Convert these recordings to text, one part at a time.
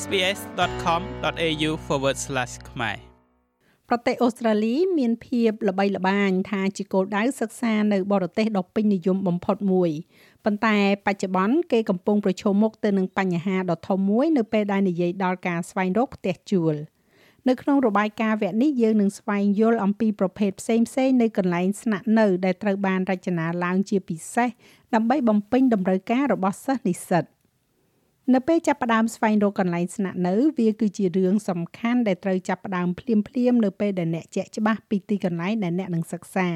sbs.com.au/ ខ្មែរប្រទេសអូស្ត្រាលីមានភាពល្បីល្បាញថាជាគោលដៅសិក្សានៅបរទេសដ៏ពេញនិយមបំផុតមួយប៉ុន្តែបច្ចុប្បន្នគេកំពុងប្រឈមមុខទៅនឹងបញ្ហាដ៏ធំមួយនៅពេលដែលនិយាយដល់ការស្វែងរកផ្ទះជួលនៅក្នុងរបាយការណ៍វគ្គនេះយើងនឹងស្វែងយល់អំពីប្រភេទផ្សេងៗនៃកន្លែងស្នាក់នៅដែលត្រូវបានរចនាឡើងជាពិសេសដើម្បីបំពេញតម្រូវការរបស់សិស្សនិស្សិត នៅពេលចាប់ផ្ដើមស្វែងរកកន្លែងស្នាក់នៅវាគឺជារឿងសំខាន់ដែលត្រូវចាប់ផ្ដើមភ្លាមភ្លាមនៅពេលដែលអ្នកជាក់ច្បាស់ពីទីកន្លែងដែលអ្នកនឹងសិក្សា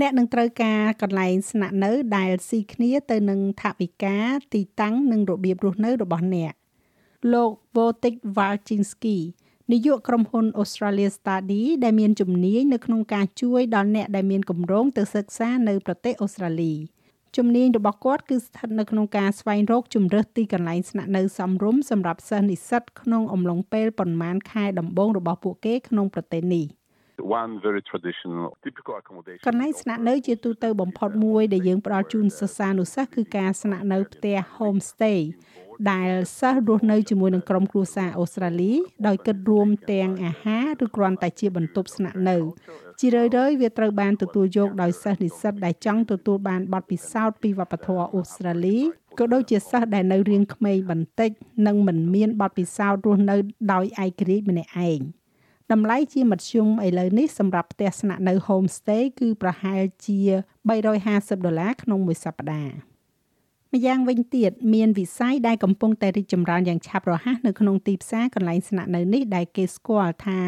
អ្នកនឹងត្រូវការកន្លែងស្នាក់នៅដែលស៊ីគ្នាទៅនឹងថវិកាទីតាំងនិងរបៀបរស់នៅរបស់អ្នកលោក Votik Walczynski នាយកក្រុមហ៊ុន Australia Study ដែលមានជំនាញនៅក្នុងការជួយដល់អ្នកដែលមានគម្រោងទៅសិក្សានៅប្រទេសអូស្ត្រាលី ជំនាញរបស់គាត់គឺស្ថិតនៅក្នុងការស្វែងរកជំរើសទីកន្លែងស្នាក់នៅសមរម្យសម្រាប់សិស្សនិស្សិតក្នុងអំឡុងពេលប្រមាណខែដំបូងរបស់ពួកគេក្នុងប្រទេសនេះ one very traditional typical accommodation កន្លែងស្នាក់នៅជាទូទៅបំផុតមួយដែលយើងផ្ដល់ជូនសិស្សានុសិស្សគឺការស្នាក់នៅផ្ទះ homestay ដែលសិស្សរស់នៅជាមួយនឹងក្រុមគ្រួសារអូស្ត្រាលីដោយគិតរួមទាំងអាហារឬគ្រាន់តែជាបន្ទប់ស្នាក់នៅជារឿយៗវាត្រូវបានទទួលយកដោយសិស្សនិស្សិតដែលចង់ទទួលបានបទពិសោធន៍ពីវប្បធម៌អូស្ត្រាលីក៏ដូចជាសិស្សដែលនៅរៀងក្មេងបន្តិចនិងមិនមានបទពិសោធន៍រស់នៅដោយឯករាជ្យម្នាក់ឯងតម្លៃជាមធ្យមឥឡូវនេះសម្រាប់ផ្ទះស្នាក់នៅ homestay គឺប្រហែលជា350ដុល្លារក្នុងមួយសប្តាហ៍ ម្យ៉ាងវិញទៀតមានវិស័យដែលកំពុងតែរីកចម្រើនយ៉ាងឆាប់រហ័សនៅក្នុងទីផ្សារកន្លែងស្នាក់នៅនេះដែលគេស្គាល់ថា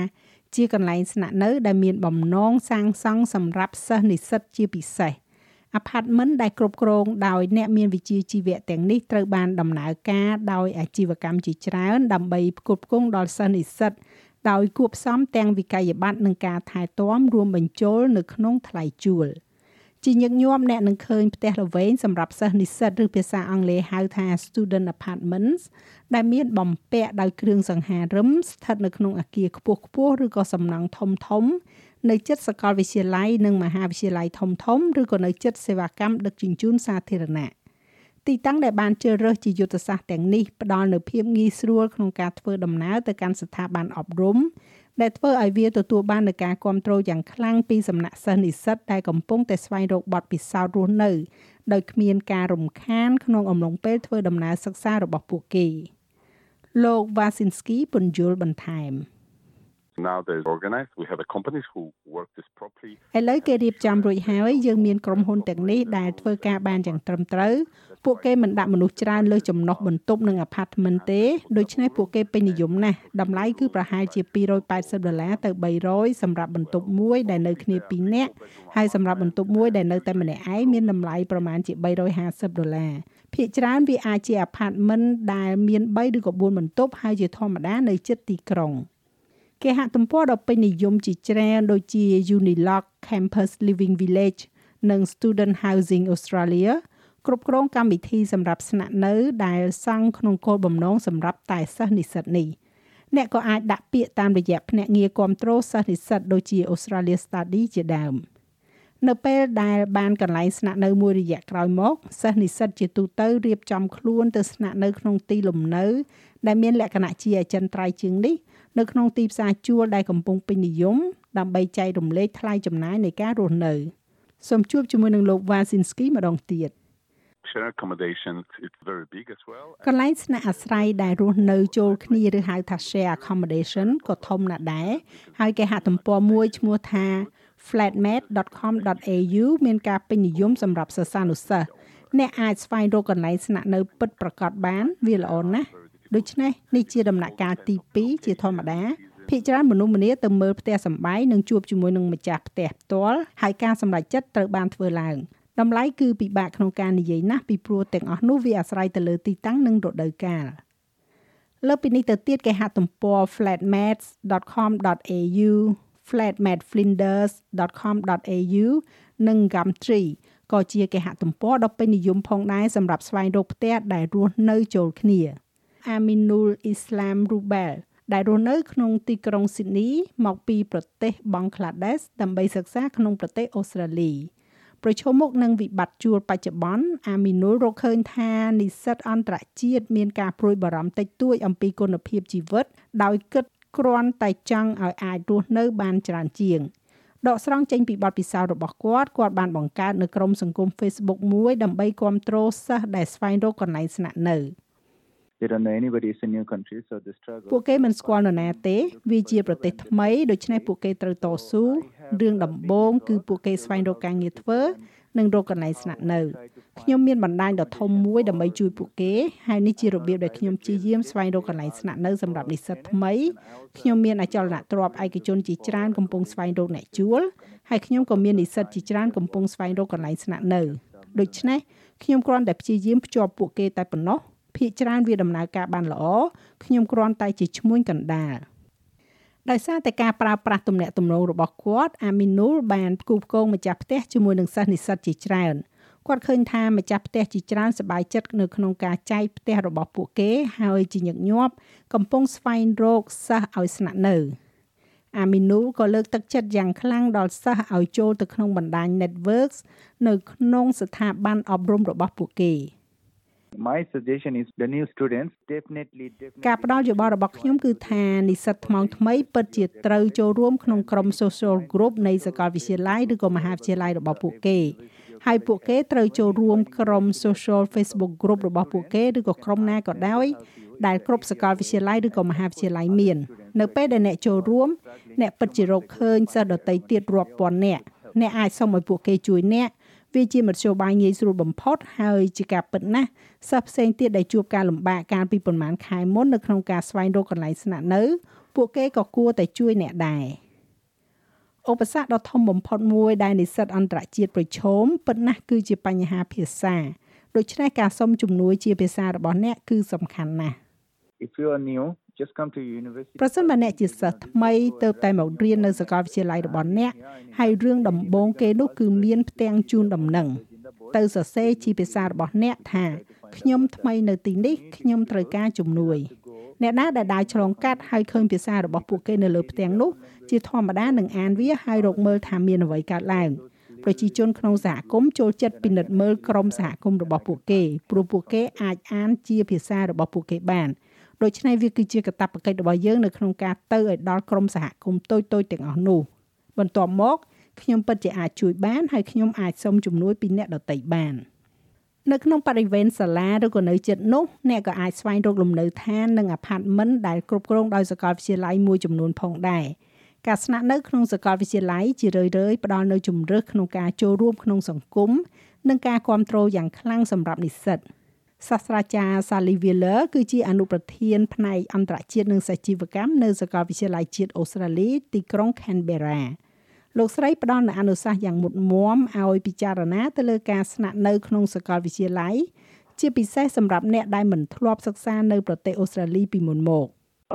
ជាកន្លែងស្នាក់នៅដែលមានបំណងសាងសង់សម្រាប់សិស្សនិស្សិតជាពិសេស Apartment ដែលគ្រប់គ្រងដោយអ្នកមានវិជ្ជាជីវៈទាំងនេះត្រូវបានដំណើរការដោយអាជីវកម្មជាច្រើនដើម្បីផ្គត់ផ្គង់ដល់សិស្សនិស្សិតដោយគួបផ្សំទាំងវិក័យប័ត្រនិងការថែទាំរួមបញ្ចូលនៅក្នុងថ្លៃជួល។ ជាញឹកញាប់អ្នកនឹងឃើញផ្ទះល្វែងសម្រាប់សិស្សនិស្សិតឬភាសាអង់គ្លេសហៅថា student apartments ដែលមានបំពាក់ដោយគ្រឿងសង្ហារឹមស្ថិតនៅក្នុងអគារខ្ពស់ខ្ពស់ឬក៏សំណង់ធំធំនៅជិតសាកលវិទ្យាល័យនិងមហាវិទ្យាល័យធំធំឬក៏នៅជិតសេវាកម្មដឹកជញ្ជូនសាធារណៈ ទីតាំងដែលបានជ្រើសរើសជាយុទ្ធសាស្ត្រទាំងនេះផ្ដល់នូវភាពងាយស្រួលក្នុងការធ្វើដំណើរទៅកាន់ស្ថាប័នអប់រំដែលធ្វើឲ្យវាទទួលបាននូវការគ្រប់គ្រងយ៉ាងខ្លាំងពីសំណាក់សិស្សនិស្សិតដែលកំពុងតែស្វែងរកបទពិសោធន៍រស់នៅដោយគ្មានការរំខានក្នុងអំឡុងពេលធ្វើដំណើរសិក្សារបស់ពួកគេលោក Wasinski ពន្យល់បន្ថែម now they're organized we have a companies who work this properly ឥឡូវគេរៀបចំរួចហើយយើងមានក្រុមហ៊ុនទាំងនេះដែលធ្វើការបានយ៉ាងត្រឹមត្រូវពួកគេមិនដាក់មនុស្សច្រើនលើចំណុះបន្ទប់និងអាផាតមិនទេដូច្នេះពួកគេពេញនិយមណាស់តម្លៃគឺប្រហែលជា280ដុល្លារទៅ300សម្រាប់បន្ទប់មួយដែលនៅគ្នា2នាក់ហើយសម្រាប់បន្ទប់មួយដែលនៅតែម្នាក់ឯងមានតម្លៃប្រមាណជា350ដុល្លារភាគច្រើនវាអាចជាអាផាតមិនដែលមាន3ឬក៏4បន្ទប់ហើយជាធម្មតានៅជិតទីក្រុង គេហទំព័រដ៏ពេញនិយមជាច្រើនដូចជា Unilock Campus Living Village និង Student Housing Australia គ្រប់គ្រងកម្មវិធីសម្រាប់ស្នាក់នៅដែលសង់ក្នុងគោលបំណងសម្រាប់តែសិស្សនិស្សិតនេះអ្នកក៏អាចដាក់ពាក្យតាមរយៈភ្នាក់ងារគ្រប់គ្រងសិស្សនិស្សិតដូចជា Australia Study ជាដើមនៅពេលដែលបានកន្លែងស្នាក់នៅមួយរយៈក្រោយមកសិស្សនិស្សិតជាទូទៅរៀបចំខ្លួនទៅស្នាក់នៅក្នុងទីលំនៅ ដែលមានលក្ខណៈជាអចិន្ត្រៃយ៍ជាងនេះ នៅក្នុងទីផ្សារជួលដែលកំពុងពេញនិយមដើម្បីចែករំលែកថ្លៃចំណាយនៃការរស់នៅសូមជួបជាមួយនឹងលោក Wasinski ម្ដងទៀត share accommodation it's very big as well កន្លែងស្នាក់អាស្រ័យដែលរស់នៅចូលគ្នាឬហៅថា share accommodation ក៏ធំណាស់ដែរហើយគេហទំព័រមួយឈ្មោះថា flatmate.com.au មានការពេញនិយមសម្រាប់សិស្សានុសិស្សអ្នកអាចស្វែងរកកន្លែងស្នាក់នៅពិតប្រាកដបានវាល្អណាស់ ដូច្នេះនេះជាដំណាក់កាលទី2ជាធម្មតាភាគច្រើនមនុស្សម្នាទៅមើលផ្ទះសម្បែងនិងជួបជាមួយនឹងម្ចាស់ផ្ទះផ្ទាល់ហើយការសម្រេចចិត្តត្រូវបានធ្វើឡើងតម្លៃគឺពិបាកក្នុងការនិយាយណាស់ពីព្រោះទាំងអស់នោះវាអាស្រ័យទៅលើទីតាំងនិងរដូវកាលលើពីនេះទៅទៀតគេហទំព័រ flatmates.com.au flatmateflinders.com.au និង Gumtree ក៏ជាគេហទំព័រដ៏ពេញនិយមផងដែរសម្រាប់ស្វែងរកផ្ទះដែលរស់នៅចូលគ្នា Aminul Islam Rubel ដែលរស់នៅក្នុងទីក្រុងស៊ីដនីមកពីប្រទេសបង់ក្លាដេសដើម្បីសិក្សាក្នុងប្រទេសអូស្ត្រាលីប្រឈមមុខនឹងវិបត្តិជួលបច្ចុប្បន្នអាមីនូលរកឃើញថានិស្សិតអន្តរជាតិមានការព្រួយបារម្ភតិចតួចអំពីគុណភាពជីវិត ដោយគិតគ្រាន់តែចង់ឲ្យអាចរស់នៅបានច្រើនជាងដកស្រង់ចេញពីបទពិសោធន៍របស់គាត់គាត់បានបង្កើតនៅក្រុមសង្គម Facebook មួយដើម្បីគ្រប់គ្រងសិស្សដែលស្វែងរកកន្លែងស្នាក់នៅ ពួកគេមិនស្គាល់នរណាទេវាជាប្រទេសថ្មីដូច្នេះពួកគេត្រូវតស៊ូរឿងដំបូងគឺពួកគេស្វែងរកការងារធ្វើនិងរកកន្លែងស្នាក់នៅខ្ញុំមានបណ្ដាញដ៏ធំមួយដើម្បីជួយពួកគេហើយនេះជារបៀបដែលខ្ញុំព្យាយាមស្វែងរកកន្លែងស្នាក់នៅសម្រាប់និស្សិតថ្មីខ្ញុំមានអចលនទ្រព្យឯកជនជាច្រើនកំពុងស្វែងរកអ្នកជួលហើយខ្ញុំក៏មាននិស្សិតជាច្រើនកំពុងស្វែងរកកន្លែងស្នាក់នៅដូច្នេះខ្ញុំគ្រាន់តែព្យាយាមភ្ជាប់ពួកគេតែប៉ុណ្ណោះ ភាគច្រើនវាដំណើរការបានល្អខ្ញុំគ្រាន់តែជាឈ្មួញកណ្ដាលដោយសារតែការប្រើប្រាស់ទំនាក់ទំនងរបស់គាត់អាមីនូលបានផ្គូផ្គងម្ចាស់ផ្ទះជាមួយនឹងសិស្សនិស្សិតជាច្រើនគាត់ឃើញថាម្ចាស់ផ្ទះជាច្រើនសប្បាយចិត្តនៅក្នុងការចែកផ្ទះរបស់ពួកគេហើយជាញឹកញាប់កំពុងស្វែងរកសិស្សឲ្យស្នាក់នៅអាមីនូលក៏លើកទឹកចិត្តយ៉ាងខ្លាំងដល់សិស្សឲ្យចូលទៅក្នុងបណ្ដាញ Networks នៅក្នុងស្ថាប័នអប់រំរបស់ពួកគេ។ My suggestion is the new students definitely definitely ការផ្ដល់យោបល់របស់ខ្ញុំគឺថានិស្សិតថ្មោងថ្មីពិតជាត្រូវចូលរួមក្នុងក្រុម social group នៃសាកលវិទ្យាល័យឬក៏មហាវិទ្យាល័យរបស់ពួកគេហើយពួកគេត្រូវចូលរួមក្រុម social Facebook group របស់ពួកគេឬក៏ក្រុមណាក៏ដោយដែលគ្រប់សាកលវិទ្យាល័យឬក៏មហាវិទ្យាល័យមាន នៅពេលដែលអ្នកចូលរួម អ្នកពិតជារកឃើញសិស្សដទៃទៀតរាប់ពាន់នាក់អ្នកអាចសុំឲ្យពួកគេជួយអ្នក វាជាមធ្យោបាយងាយស្រួលបំផុតហើយជាការពិតណាស់សិស្សផ្សេងទៀតដែលជួបការលំបាកកាលពីប្រហែលខែមុននៅក្នុងការស្វែងរកកន្លែងស្នាក់នៅ ពួកគេក៏គួរតែជួយអ្នកដែរឧបសគ្គដ៏ធំបំផុតមួយដែលនិស្សិតអន្តរជាតិប្រឈមពិតណាស់គឺជាបញ្ហាភាសាដូច្នេះការសុំជំនួយជាភាសារបស់អ្នកគឺសំខាន់ណាស់ if you are new just come to university ប្រសិនបើអ្នកជាសិស្សថ្មីទៅតែមករៀននៅសាកលវិទ្យាល័យរបស់អ្នកហើយរឿងដំបូងគេនោះគឺមានផ្ទាំងជូនដំណឹងទៅសរសេរជាភាសារបស់អ្នកថាខ្ញុំថ្មីនៅទីនេះខ្ញុំត្រូវការជំនួយអ្នកណាដែលដើរឆ្លងកាត់ហើយឃើញភាសារបស់ពួកគេនៅលើផ្ទាំងនោះជាធម្មតានឹងអានវាហើយរកមើលថាមានអ្វីកើតឡើងប្រជាជនក្នុងសហគមន៍ចូលចិត្តពិនិត្យមើលក្រុមសហគមន៍របស់ពួកគេព្រោះពួកគេអាចអានជាភាសារបស់ពួកគេបាន ដូច្នេះវាគឺជាកាតព្វកិច្ចរបស់យើងនៅក្នុងការទៅឲ្យដល់ក្រុមសហគមន៍តូចៗទាំងអស់នោះបន្ទាប់មកខ្ញុំពិតជាអាចជួយបានហើយខ្ញុំអាចសុំជំនួយពីអ្នកដទៃបាន។នៅក្នុងបរិវេណសាលាឬក៏នៅជិតនោះអ្នកក៏អាចស្វែងរកលំនៅឋាននិងអាផាតមិនដែលគ្រប់គ្រងដោយសាកលវិទ្យាល័យមួយចំនួនផងដែរការស្នាក់នៅក្នុងសាកលវិទ្យាល័យជារឿយៗផ្ដល់នូវជំរើសក្នុងការចូលរួមក្នុងសង្គមនិងការគ្រប់គ្រងយ៉ាងខ្លាំងសម្រាប់និស្សិត សាស្ត្រាចារ្យ Sally Wheeler គឺជាអនុប្រធានផ្នែកអន្តរជាតិនិងសាជីវកម្មនៅសាកលវិទ្យាល័យជាតិអូស្ត្រាលីទីក្រុង Canberra លោកស្រីផ្ដល់នូវអនុសាសន៍យ៉ាងមុតមមឲ្យពិចារណាទៅលើការស្នាក់នៅក្នុងសាកលវិទ្យាល័យជាពិសេសសម្រាប់អ្នកដែលមិនធ្លាប់សិក្សានៅប្រទេសអូស្ត្រាលីពីមុនមក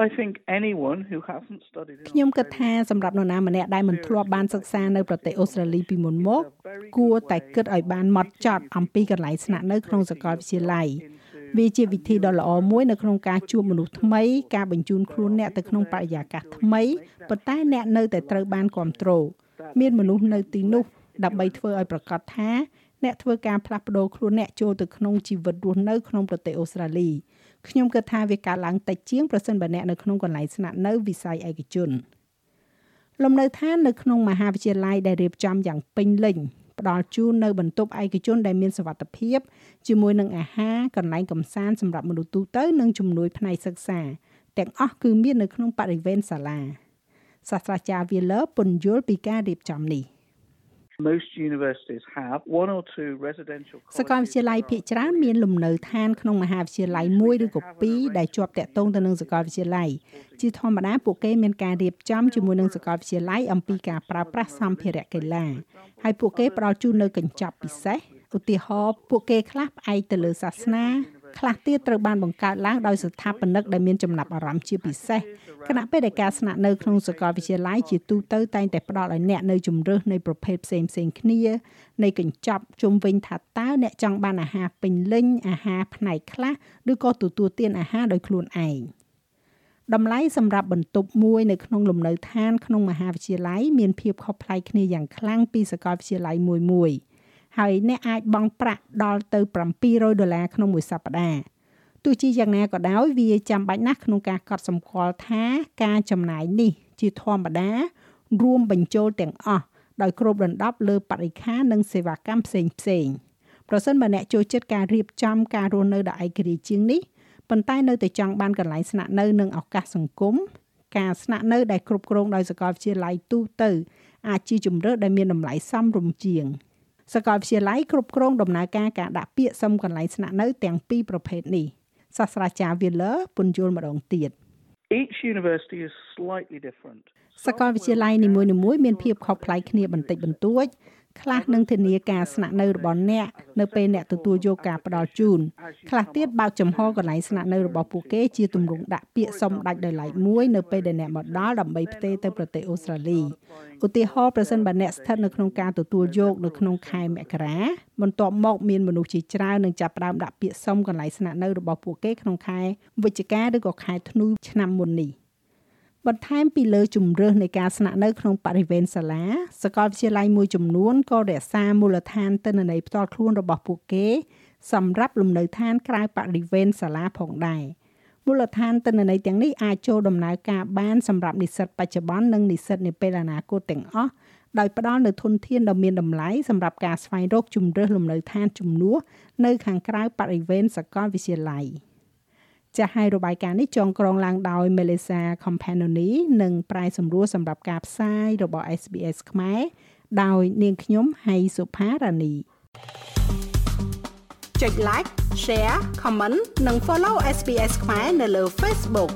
I think anyone who hasn't studied ខ្ញុំគិតថាសម្រាប់នរណាម្នាក់ដែលមិនធ្លាប់បានសិក្សានៅប្រទេសអូស្ត្រាលីពីមុនមក គួរតែគិតឲ្យបានម៉ត់ចត់អំពីកន្លែងស្នាក់នៅក្នុងសាកលវិទ្យាល័យវាជាវិធីដ៏ល្អមួយនៅក្នុងការជួបមនុស្សថ្មីការបញ្ជូនខ្លួនអ្នកទៅក្នុងបរិយាកាសថ្មីប៉ុន្តែអ្នកនៅតែត្រូវបានគ្រប់គ្រងមានមនុស្សនៅទីនោះដើម្បីធ្វើឲ្យប្រកាសថាអ្នកធ្វើការផ្លាស់ប្ដូរខ្លួនអ្នកចូលទៅក្នុងជីវិតរស់នៅក្នុងប្រទេសអូស្ត្រាលី ខ្ញុំគិតថាវាកើតឡើងតិចជាងប្រសិនបើអ្នកនៅក្នុងកន្លែងស្នាក់នៅវិស័យឯកជនលំនៅឋាននៅក្នុងមហាវិទ្យាល័យដែលរៀបចំយ៉ាងពេញលេញផ្ដល់ជូននៅបន្ទប់ឯកជនដែលមានសុវត្ថិភាពជាមួយនឹងអាហារកន្លែងកំសាន្តសម្រាប់មនុស្សទូទៅនិងជំនួយផ្នែកសិក្សាទាំងអស់គឺមាននៅក្នុងបរិវេណសាលាសាស្ត្រាចារ្យ Wheeler ពន្យល់ពីការរៀបចំនេះ Most universities have one or two residential សាកលវិទ្យាល័យភាគច្រើនមានលំនៅឋានក្នុងមហាវិទ្យាល័យមួយឬក៏ពីរដែលជាប់តាក់ទងទៅនឹងសាកលវិទ្យាល័យជាធម្មតាពួកគេមានការរៀបចំជាមួយនឹងសាកលវិទ្យាល័យអំពីការប្រើប្រាស់សម្ភារៈកីឡាហើយពួកគេផ្ដល់ជូននៅកញ្ចប់ពិសេសឧទាហរណ៍ពួកគេខ្លះផ្អែកទៅលើសាសនា ខ្លះទៀតត្រូវបានបង្កើតឡើងដោយស្ថាបនិកដែលមានចំណាប់អារម្មណ៍ជាពិសេសខណៈពេលដែលការស្នាក់នៅក្នុងសាកលវិទ្យាល័យជាទូទៅតែងតែផ្ដល់ឲ្យអ្នកនៅជំរើសនៃប្រភេទផ្សេងផ្សេងគ្នានៃកញ្ចប់ជុំវិញថាតើអ្នកចង់បានអាហារពេញលេញអាហារផ្នែកខ្លះឬក៏ទទួលទានអាហារដោយខ្លួនឯងតម្លៃសម្រាប់បន្ទប់មួយនៅក្នុងលំនៅឋានក្នុងមហាវិទ្យាល័យមានភាពខុសប្លែកគ្នាយ៉ាងខ្លាំងពីសាកលវិទ្យាល័យមួយមួយ ហើយអ្នកអាចបង់ប្រាក់ដល់ទៅ700ដុល្លារក្នុងមួយសប្តាហ៍ទោះជាយ៉ាងណាក៏ដោយវាចាំបាច់ណាស់ក្នុងការកត់សម្គាល់ថាការចំណាយនេះជាធម្មតា រួមបញ្ចូលទាំងអស់ដោយគ្របដណ្ដប់លើបរិខា និងសេវាកម្មផ្សេងផ្សេងប្រសិនបើអ្នកចូលចិត្តការរៀបចំការរស់នៅដ៏ឯករាជ្យជាងនេះប៉ុន្តែនៅតែចង់បានកន្លែងស្នាក់នៅនិងឱកាសសង្គមការស្នាក់នៅដែលគ្រប់គ្រងដោយសាកលវិទ្យាល័យទូទៅ អាចជាជំរើសដែលមានតម្លៃសមរម្យជាង សាកលវិទ្យាល័យគ្រប់គ្រងដំណើរការការដាក់ពាក្យសុំកន្លែងស្នាក់នៅទាំងពីរប្រភេទនេះសាស្ត្រាចារ្យ Wheeler ពន្យល់ម្ដងទៀត Each university is slightly different. សាកលវិទ្យាល័យនីមួយៗមានភាពខុសប្លែកគ្នាបន្តិចបន្តួច ខ្លះនឹងធានាការស្នាក់នៅរបស់អ្នកនៅពេលអ្នកទទួលយកការផ្ដល់ជូនខ្លះទៀតបើកចំហកន្លែងស្នាក់នៅរបស់ពួកគេជាទម្រង់ដាក់ពាក្យសុំដាច់ដោយឡែកមួយនៅពេលដែលអ្នកមកដល់ដើម្បីផ្ទេរទៅប្រទេសអូស្ត្រាលីឧទាហរណ៍ប្រសិនបើអ្នកស្ថិតនៅក្នុងការទទួលយកនៅក្នុងខែមករាបន្ទាប់មកមានមនុស្សជាច្រើននឹងចាប់ផ្ដើមដាក់ពាក្យសុំកន្លែងស្នាក់នៅរបស់ពួកគេក្នុងខែវិច្ឆិកាឬក៏ខែធ្នូឆ្នាំមុននេះ។ បន្ថែមពីលើជំរើសនៃការស្នាក់នៅក្នុងបរិវេណសាលាសាកលវិទ្យាល័យមួយចំនួនក៏រក្សាមូលដ្ឋានទិន្នន័យផ្ទាល់ខ្លួនរបស់ពួកគេ សម្រាប់លំនៅឋានក្រៅបរិវេណសាលាផងដែរមូលដ្ឋានទិន្នន័យទាំងនេះអាចចូលដំណើរការបានសម្រាប់និស្សិតបច្ចុប្បន្ននិងនិស្សិតនាពេលអនាគតទាំងអស់ដោយផ្ដល់នូវធនធានដ៏មានតម្លៃសម្រាប់ការស្វែងរកជំរើសលំនៅឋានជំនួសនៅខាងក្រៅបរិវេណសាកលវិទ្យាល័យ។ ចាស់ហើយរបាយការណ៍នេះចងក្រងឡើងដោយ Melissa Companoni និងប្រាយសម្រួលសម្រាប់ការផ្សាយរបស់ SBS ខ្មែរដោយនាងខ្ញុំហៃសុផារ៉ានីចុច like share comment និង follow SBS ខ្មែរនៅលើ Facebook